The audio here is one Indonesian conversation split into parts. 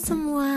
semua,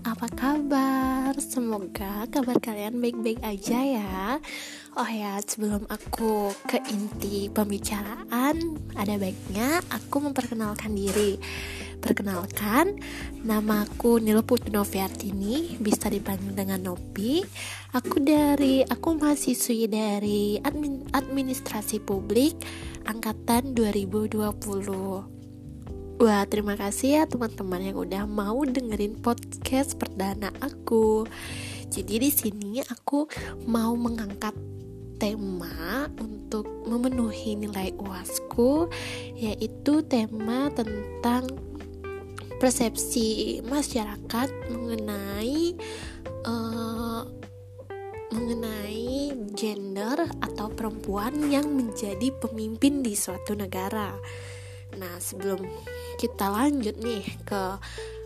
apa kabar? Semoga kabar kalian baik-baik aja ya. Oh ya, sebelum aku ke inti pembicaraan, ada baiknya aku memperkenalkan diri. Perkenalkan, nama aku Nilo Putri Noviartini, bisa dipanggil dengan Nopi. Aku dari, aku mahasiswi dari admin, administrasi publik angkatan 2020. Wah, terima kasih ya teman-teman yang udah mau dengerin podcast perdana aku. Jadi di sini aku mau mengangkat tema untuk memenuhi nilai UASku yaitu tema tentang persepsi masyarakat mengenai uh, mengenai gender atau perempuan yang menjadi pemimpin di suatu negara. Nah, sebelum kita lanjut nih ke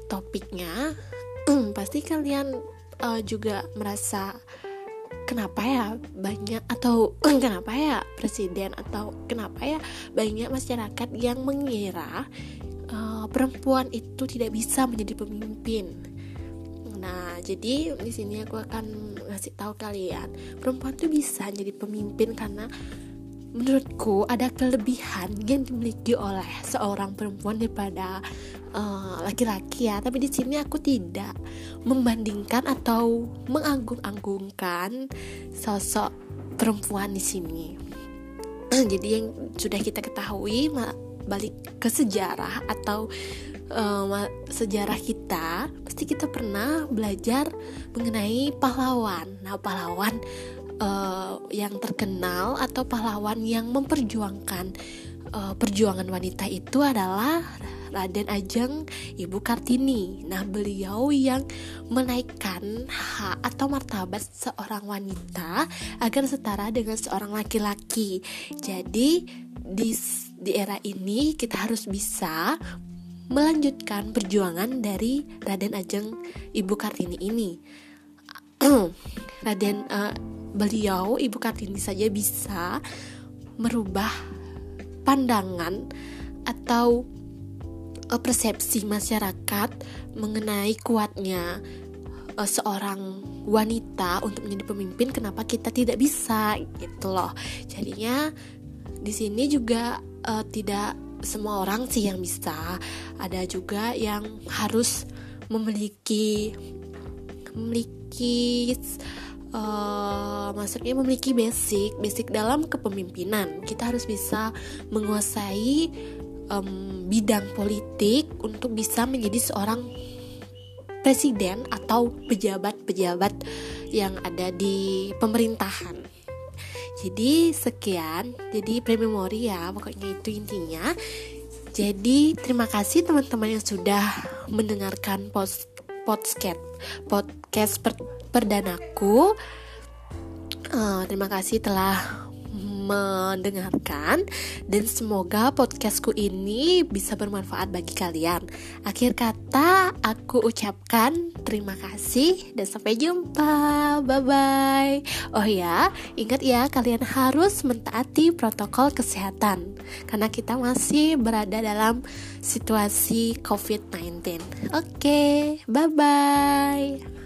topiknya, pasti kalian uh, juga merasa kenapa ya banyak atau kenapa ya presiden atau kenapa ya banyak masyarakat yang mengira uh, perempuan itu tidak bisa menjadi pemimpin. Nah, jadi di sini aku akan ngasih tahu kalian, perempuan tuh bisa jadi pemimpin karena menurutku ada kelebihan yang dimiliki oleh seorang perempuan daripada uh, laki-laki uh, ya. Tapi di sini aku tidak membandingkan atau mengagung-agungkan sosok perempuan di sini. Jadi yang sudah kita ketahui balik ke sejarah atau uh, sejarah kita pasti kita pernah belajar mengenai pahlawan. Nah pahlawan uh, yang terkenal atau pahlawan yang memperjuangkan uh, perjuangan wanita itu adalah Raden Ajeng Ibu Kartini. Nah, beliau yang menaikkan hak atau martabat seorang wanita agar setara dengan seorang laki-laki. Jadi di di era ini kita harus bisa melanjutkan perjuangan dari Raden Ajeng Ibu Kartini ini. Raden uh, beliau Ibu Kartini saja bisa merubah pandangan atau uh, persepsi masyarakat mengenai kuatnya uh, seorang wanita untuk menjadi pemimpin kenapa kita tidak bisa gitu loh. Jadinya di sini juga uh, tidak semua orang sih yang bisa. Ada juga yang harus memiliki memiliki uh, maksudnya memiliki basic basic dalam kepemimpinan kita harus bisa menguasai um, bidang politik untuk bisa menjadi seorang presiden atau pejabat-pejabat yang ada di pemerintahan. Jadi sekian, jadi prememori ya, pokoknya itu intinya. Jadi terima kasih teman-teman yang sudah mendengarkan podcast podcast per, perdanaku. Uh, terima kasih telah mendengarkan dan semoga podcastku ini bisa bermanfaat bagi kalian. Akhir kata aku ucapkan terima kasih dan sampai jumpa. Bye bye. Oh ya, ingat ya kalian harus mentaati protokol kesehatan karena kita masih berada dalam situasi COVID-19. Oke, okay, bye bye.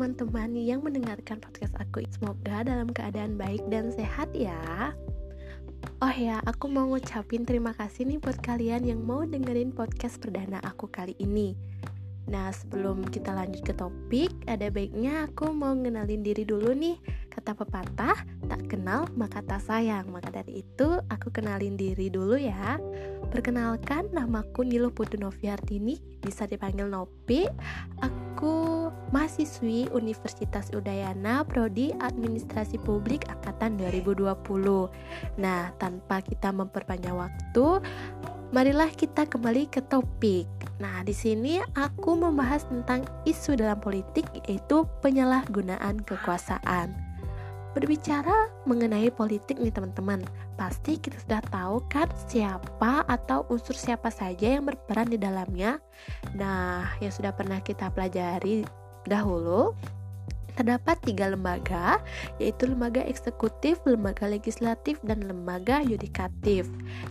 Teman-teman yang mendengarkan podcast aku semoga dalam keadaan baik dan sehat ya. Oh ya, aku mau ngucapin terima kasih nih buat kalian yang mau dengerin podcast perdana aku kali ini. Nah, sebelum kita lanjut ke topik, ada baiknya aku mau ngenalin diri dulu nih. Kata pepatah, tak kenal maka tak sayang. Maka dari itu, aku kenalin diri dulu ya. Perkenalkan, namaku Nilo Putri Noviartini, bisa dipanggil Nopi. Aku mahasiswi Universitas Udayana, Prodi Administrasi Publik Angkatan 2020. Nah, tanpa kita memperpanjang waktu, marilah kita kembali ke topik. Nah, di sini aku membahas tentang isu dalam politik yaitu penyalahgunaan kekuasaan. Berbicara mengenai politik nih teman-teman, pasti kita sudah tahu kan siapa atau unsur siapa saja yang berperan di dalamnya. Nah, yang sudah pernah kita pelajari dahulu, terdapat tiga lembaga, yaitu lembaga eksekutif, lembaga legislatif, dan lembaga yudikatif,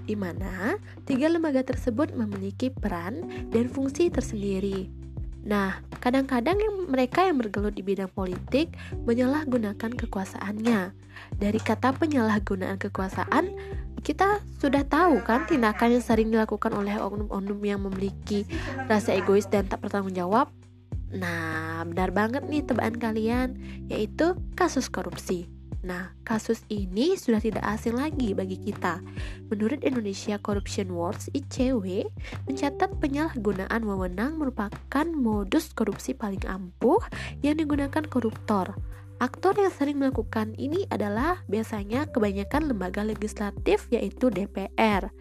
di mana tiga lembaga tersebut memiliki peran dan fungsi tersendiri. Nah, kadang-kadang yang mereka yang bergelut di bidang politik menyalahgunakan kekuasaannya. Dari kata penyalahgunaan kekuasaan, kita sudah tahu kan tindakan yang sering dilakukan oleh oknum-oknum yang memiliki rasa egois dan tak bertanggung jawab. Nah, benar banget nih tebakan kalian, yaitu kasus korupsi. Nah, kasus ini sudah tidak asing lagi bagi kita. Menurut Indonesia Corruption Watch (ICW), mencatat penyalahgunaan wewenang merupakan modus korupsi paling ampuh yang digunakan koruptor. Aktor yang sering melakukan ini adalah biasanya kebanyakan lembaga legislatif yaitu DPR.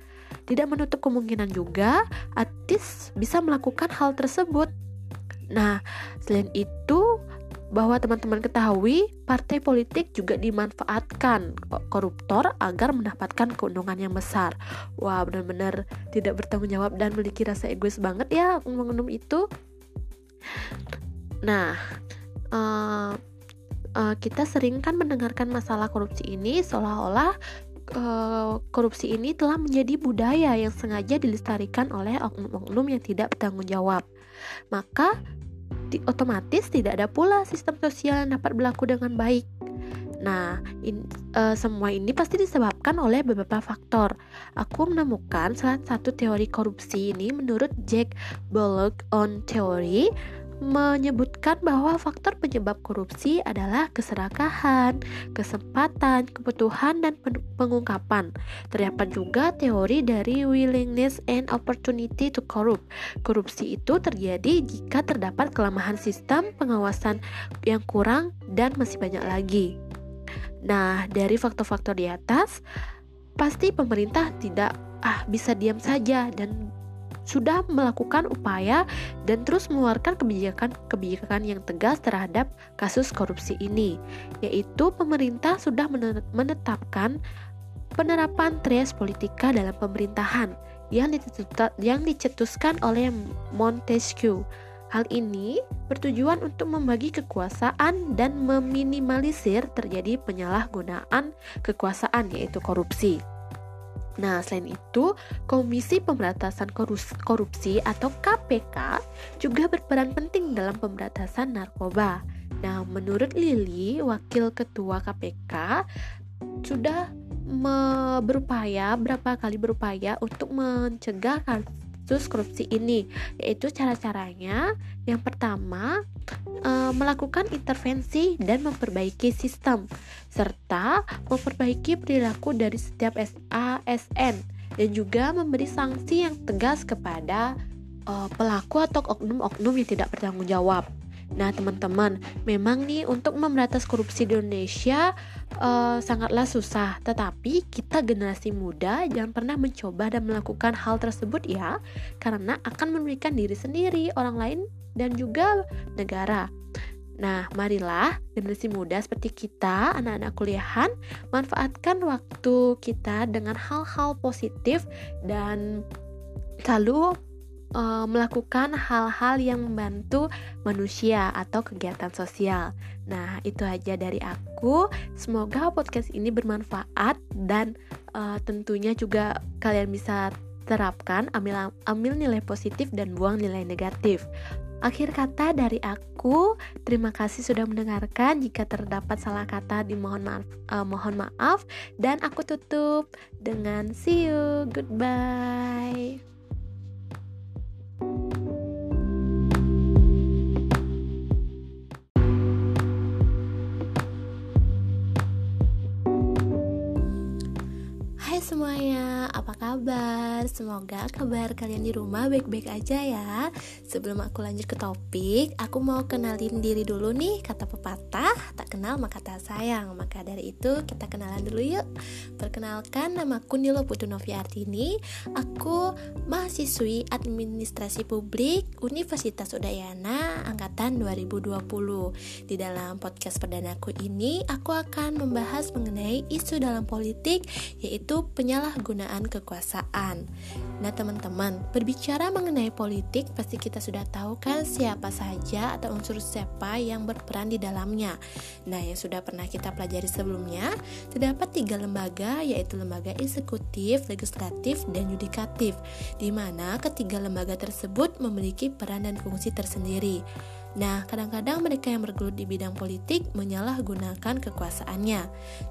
Tidak menutup kemungkinan juga artis bisa melakukan hal tersebut. Nah, selain itu bahwa teman-teman ketahui partai politik juga dimanfaatkan koruptor agar mendapatkan keuntungan yang besar. Wah, benar-benar tidak bertanggung jawab dan memiliki rasa egois banget ya oknum itu. Nah, uh, uh, kita sering kan mendengarkan masalah korupsi ini seolah-olah uh, korupsi ini telah menjadi budaya yang sengaja dilestarikan oleh oknum-oknum yang tidak bertanggung jawab. Maka otomatis tidak ada pula sistem sosial yang dapat berlaku dengan baik. Nah, in, uh, semua ini pasti disebabkan oleh beberapa faktor. Aku menemukan salah satu teori korupsi ini menurut Jack Bullock on Theory menyebutkan bahwa faktor penyebab korupsi adalah keserakahan, kesempatan, kebutuhan, dan pengungkapan. Terdapat juga teori dari willingness and opportunity to corrupt. Korupsi itu terjadi jika terdapat kelemahan sistem pengawasan yang kurang dan masih banyak lagi. Nah, dari faktor-faktor di atas, pasti pemerintah tidak ah bisa diam saja dan sudah melakukan upaya dan terus mengeluarkan kebijakan-kebijakan yang tegas terhadap kasus korupsi ini, yaitu pemerintah sudah menetapkan penerapan trias politika dalam pemerintahan yang, yang dicetuskan oleh Montesquieu. Hal ini bertujuan untuk membagi kekuasaan dan meminimalisir terjadi penyalahgunaan kekuasaan yaitu korupsi. Nah, selain itu, Komisi Pemberantasan Korupsi atau KPK juga berperan penting dalam pemberantasan narkoba. Nah, menurut Lili, Wakil Ketua KPK sudah berupaya berapa kali berupaya untuk mencegah kasus korupsi ini, yaitu cara-caranya yang pertama e, melakukan intervensi dan memperbaiki sistem serta memperbaiki perilaku dari setiap ASN dan juga memberi sanksi yang tegas kepada e, pelaku atau oknum-oknum yang tidak bertanggung jawab. Nah, teman-teman, memang nih untuk memberantas korupsi di Indonesia uh, sangatlah susah, tetapi kita generasi muda jangan pernah mencoba dan melakukan hal tersebut ya, karena akan memberikan diri sendiri, orang lain dan juga negara. Nah, marilah generasi muda seperti kita, anak-anak kuliahan, manfaatkan waktu kita dengan hal-hal positif dan selalu uh, melakukan hal-hal yang membantu manusia atau kegiatan sosial. Nah, itu aja dari aku. Semoga podcast ini bermanfaat dan uh, tentunya juga kalian bisa terapkan, ambil ambil nilai positif dan buang nilai negatif. Akhir kata dari aku, terima kasih sudah mendengarkan. Jika terdapat salah kata, dimohon maaf, uh, mohon maaf. Dan aku tutup dengan see you, goodbye. Semuanya. Apa kabar? Semoga kabar kalian di rumah baik-baik aja ya. Sebelum aku lanjut ke topik, aku mau kenalin diri dulu nih. Kata pepatah, tak kenal maka tak sayang. Maka dari itu kita kenalan dulu yuk. Perkenalkan, namaku Nilo Putu Artini Aku mahasiswi administrasi publik Universitas Udayana Angkatan 2020 Di dalam podcast perdanaku ini, aku akan membahas mengenai isu dalam politik yaitu penyalahgunaan kekuasaan. Nah, teman-teman, berbicara mengenai politik, pasti kita sudah tahu kan siapa saja atau unsur siapa yang berperan di dalamnya. Nah, yang sudah pernah kita pelajari sebelumnya, terdapat tiga lembaga, yaitu lembaga eksekutif, legislatif, dan yudikatif, di mana ketiga lembaga tersebut memiliki peran dan fungsi tersendiri. Nah, kadang-kadang mereka yang bergelut di bidang politik menyalahgunakan kekuasaannya.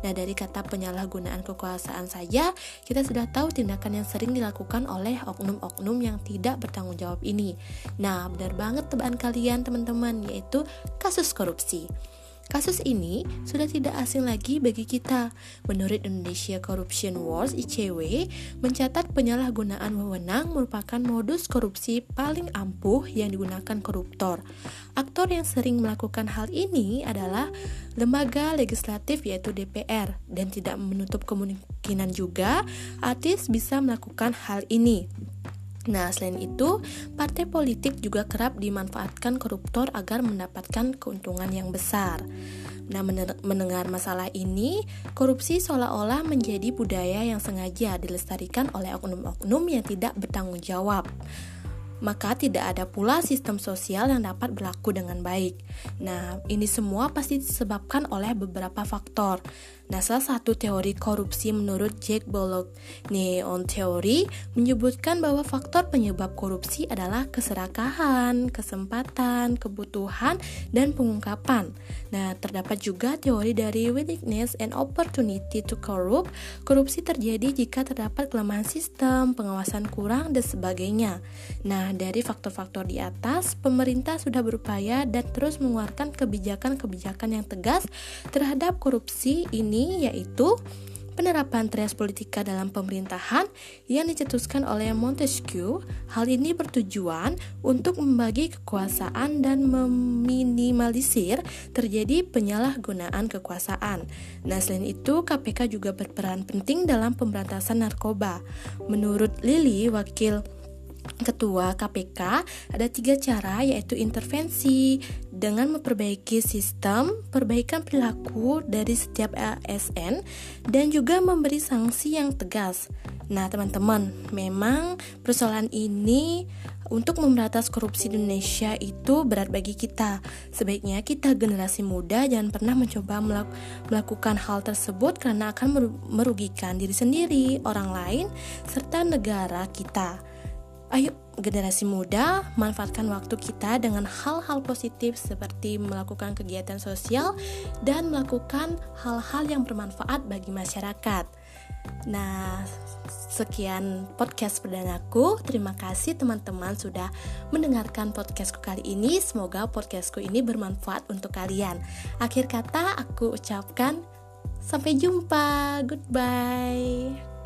Nah, dari kata penyalahgunaan kekuasaan saja, kita sudah tahu tindakan yang sering dilakukan oleh oknum-oknum yang tidak bertanggung jawab ini. Nah, benar banget tebaan kalian teman-teman, yaitu kasus korupsi. Kasus ini sudah tidak asing lagi bagi kita. Menurut Indonesia Corruption Wars (ICW), mencatat penyalahgunaan wewenang merupakan modus korupsi paling ampuh yang digunakan koruptor. Aktor yang sering melakukan hal ini adalah lembaga legislatif yaitu DPR dan tidak menutup kemungkinan juga artis bisa melakukan hal ini. Nah, selain itu, partai politik juga kerap dimanfaatkan koruptor agar mendapatkan keuntungan yang besar. Nah, mendengar masalah ini, korupsi seolah-olah menjadi budaya yang sengaja dilestarikan oleh oknum-oknum yang tidak bertanggung jawab maka tidak ada pula sistem sosial yang dapat berlaku dengan baik. Nah, ini semua pasti disebabkan oleh beberapa faktor. Nah, salah satu teori korupsi menurut Jack Bullock, Neon Theory, menyebutkan bahwa faktor penyebab korupsi adalah keserakahan, kesempatan, kebutuhan, dan pengungkapan. Nah, terdapat juga teori dari willingness and opportunity to corrupt. Korupsi terjadi jika terdapat kelemahan sistem, pengawasan kurang, dan sebagainya. Nah, dari faktor-faktor di atas, pemerintah sudah berupaya dan terus mengeluarkan kebijakan-kebijakan yang tegas terhadap korupsi ini ini yaitu penerapan trias politika dalam pemerintahan yang dicetuskan oleh Montesquieu. Hal ini bertujuan untuk membagi kekuasaan dan meminimalisir terjadi penyalahgunaan kekuasaan. Nah, selain itu, KPK juga berperan penting dalam pemberantasan narkoba. Menurut Lili, wakil ketua KPK ada tiga cara yaitu intervensi dengan memperbaiki sistem, perbaikan perilaku dari setiap ASN dan juga memberi sanksi yang tegas. Nah, teman-teman, memang persoalan ini untuk memberantas korupsi di Indonesia itu berat bagi kita. Sebaiknya kita generasi muda jangan pernah mencoba melakukan hal tersebut karena akan merugikan diri sendiri, orang lain, serta negara kita. Ayo generasi muda manfaatkan waktu kita dengan hal-hal positif seperti melakukan kegiatan sosial dan melakukan hal-hal yang bermanfaat bagi masyarakat. Nah, sekian podcast perdanaku. Terima kasih teman-teman sudah mendengarkan podcastku kali ini. Semoga podcastku ini bermanfaat untuk kalian. Akhir kata aku ucapkan sampai jumpa. Goodbye.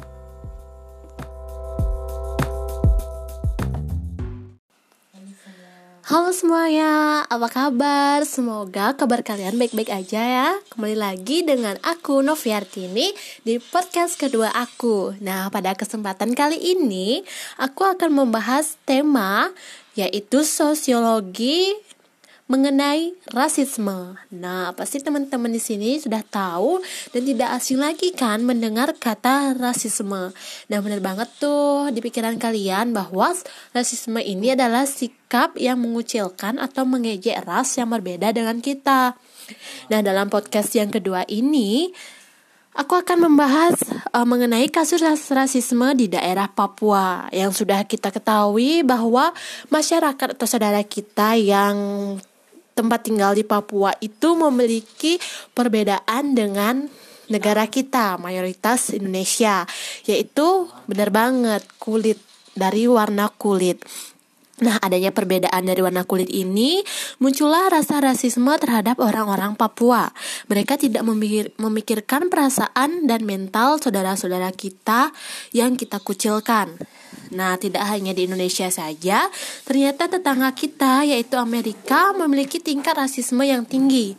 Halo semuanya, apa kabar? Semoga kabar kalian baik-baik aja ya Kembali lagi dengan aku Noviartini di podcast kedua aku Nah pada kesempatan kali ini Aku akan membahas tema yaitu sosiologi mengenai rasisme. Nah, pasti teman-teman di sini sudah tahu dan tidak asing lagi kan mendengar kata rasisme. Nah, benar banget tuh di pikiran kalian bahwa rasisme ini adalah sikap yang mengucilkan atau mengejek ras yang berbeda dengan kita. Nah, dalam podcast yang kedua ini Aku akan membahas uh, mengenai kasus rasisme di daerah Papua yang sudah kita ketahui bahwa masyarakat atau saudara kita yang tempat tinggal di Papua itu memiliki perbedaan dengan negara kita, mayoritas Indonesia, yaitu benar banget kulit dari warna kulit. Nah, adanya perbedaan dari warna kulit ini, muncullah rasa rasisme terhadap orang-orang Papua. Mereka tidak memikir, memikirkan perasaan dan mental saudara-saudara kita yang kita kucilkan. Nah, tidak hanya di Indonesia saja, ternyata tetangga kita, yaitu Amerika, memiliki tingkat rasisme yang tinggi.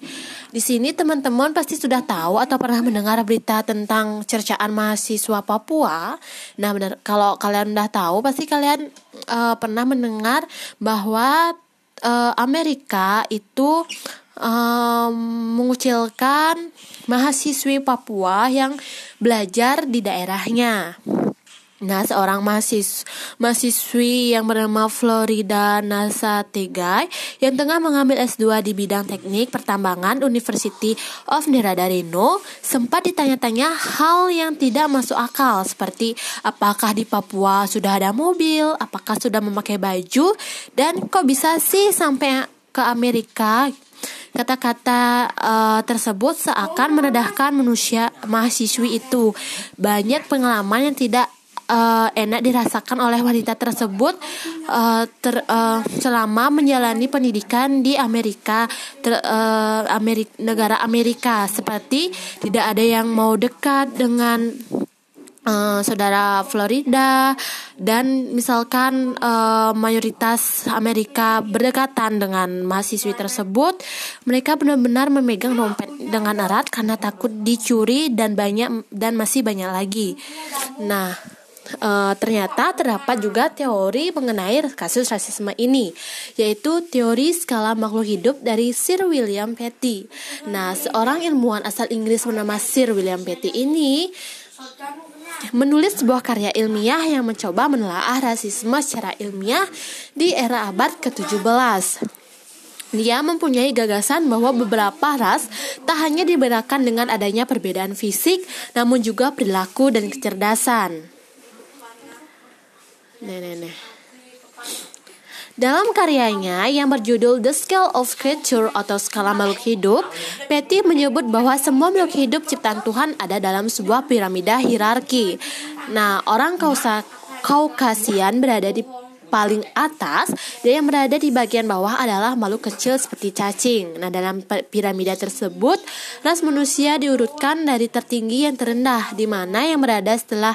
Di sini teman-teman pasti sudah tahu atau pernah mendengar berita tentang cercaan mahasiswa Papua. Nah, benar kalau kalian udah tahu, pasti kalian uh, pernah mendengar bahwa uh, Amerika itu um, mengucilkan mahasiswi Papua yang belajar di daerahnya. Nah, seorang mahasiswa, mahasiswi yang bernama Florida Nasa Tegai yang tengah mengambil S2 di bidang teknik pertambangan University of Nevada Reno sempat ditanya-tanya hal yang tidak masuk akal seperti apakah di Papua sudah ada mobil, apakah sudah memakai baju, dan kok bisa sih sampai ke Amerika Kata-kata uh, tersebut seakan menedahkan manusia mahasiswi itu. Banyak pengalaman yang tidak uh, enak dirasakan oleh wanita tersebut uh, ter, uh, selama menjalani pendidikan di Amerika ter, uh, Amerika negara Amerika. Seperti tidak ada yang mau dekat dengan Uh, saudara Florida dan misalkan uh, mayoritas Amerika berdekatan dengan mahasiswi tersebut mereka benar-benar memegang dompet dengan erat karena takut dicuri dan banyak dan masih banyak lagi. Nah uh, ternyata terdapat juga teori mengenai kasus rasisme ini, yaitu teori skala makhluk hidup dari Sir William Petty. Nah, seorang ilmuwan asal Inggris bernama Sir William Petty ini menulis sebuah karya ilmiah yang mencoba menelaah rasisme secara ilmiah di era abad ke-17. Dia mempunyai gagasan bahwa beberapa ras tak hanya dibedakan dengan adanya perbedaan fisik, namun juga perilaku dan kecerdasan. Nih, nih, nih. Dalam karyanya yang berjudul The Scale of Creature atau skala makhluk hidup, Petty menyebut bahwa semua makhluk hidup ciptaan Tuhan ada dalam sebuah piramida hierarki. Nah, orang Kausa Kaukasian berada di paling atas dan yang berada di bagian bawah adalah makhluk kecil seperti cacing. Nah, dalam piramida tersebut, ras manusia diurutkan dari tertinggi yang terendah, di mana yang berada setelah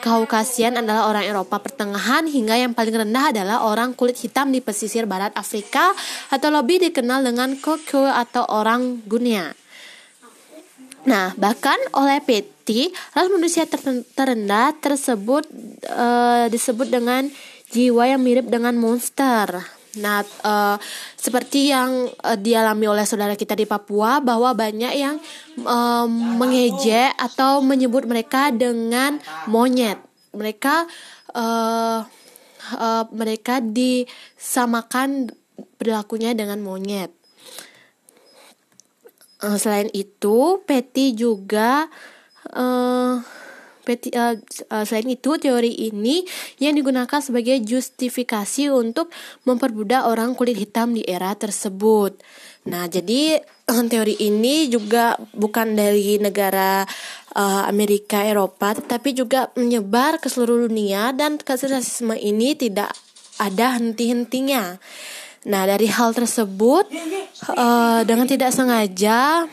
Kaukasian adalah orang Eropa pertengahan hingga yang paling rendah adalah orang kulit hitam di pesisir barat Afrika atau lebih dikenal dengan Koko atau orang Guinea. Nah, bahkan oleh PT, ras manusia terendah tersebut uh, disebut dengan jiwa yang mirip dengan monster. Nah, uh, seperti yang uh, dialami oleh saudara kita di Papua, bahwa banyak yang uh, mengejek atau menyebut mereka dengan monyet. Mereka uh, uh, mereka disamakan perilakunya dengan monyet. Uh, selain itu, Petty juga uh, uh, selain itu, teori ini yang digunakan sebagai justifikasi untuk memperbudak orang kulit hitam di era tersebut. Nah, jadi teori ini juga bukan dari negara uh, Amerika, Eropa, tetapi juga menyebar ke seluruh dunia dan kasus rasisme ini tidak ada henti-hentinya. Nah, dari hal tersebut, uh, dengan tidak sengaja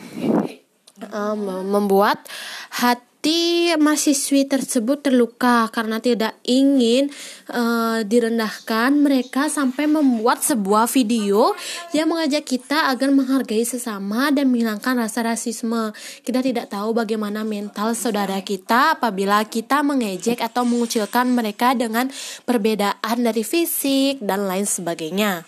um, membuat hati Hati mahasiswi tersebut terluka karena tidak ingin uh, direndahkan. Mereka sampai membuat sebuah video yang mengajak kita agar menghargai sesama dan menghilangkan rasa rasisme. Kita tidak tahu bagaimana mental saudara kita apabila kita mengejek atau mengucilkan mereka dengan perbedaan dari fisik dan lain sebagainya.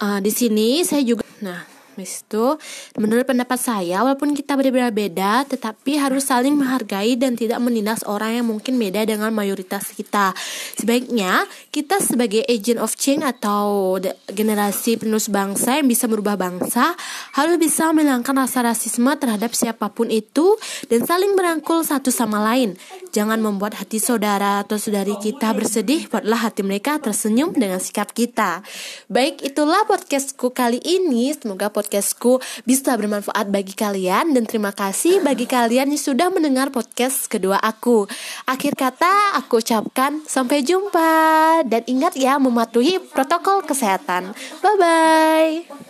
Uh, di sini saya juga, nah itu menurut pendapat saya walaupun kita berbeda-beda tetapi harus saling menghargai dan tidak menindas orang yang mungkin beda dengan mayoritas kita. Sebaiknya kita sebagai agent of change atau generasi penerus bangsa yang bisa merubah bangsa harus bisa menghilangkan rasa rasisme terhadap siapa pun itu dan saling merangkul satu sama lain. Jangan membuat hati saudara atau saudari kita bersedih, buatlah hati mereka tersenyum dengan sikap kita. Baik, itulah podcastku kali ini. Semoga podcastku bisa bermanfaat bagi kalian dan terima kasih bagi kalian yang sudah mendengar podcast kedua aku. Akhir kata, aku ucapkan sampai jumpa dan ingat ya mematuhi protokol kesehatan. Bye bye.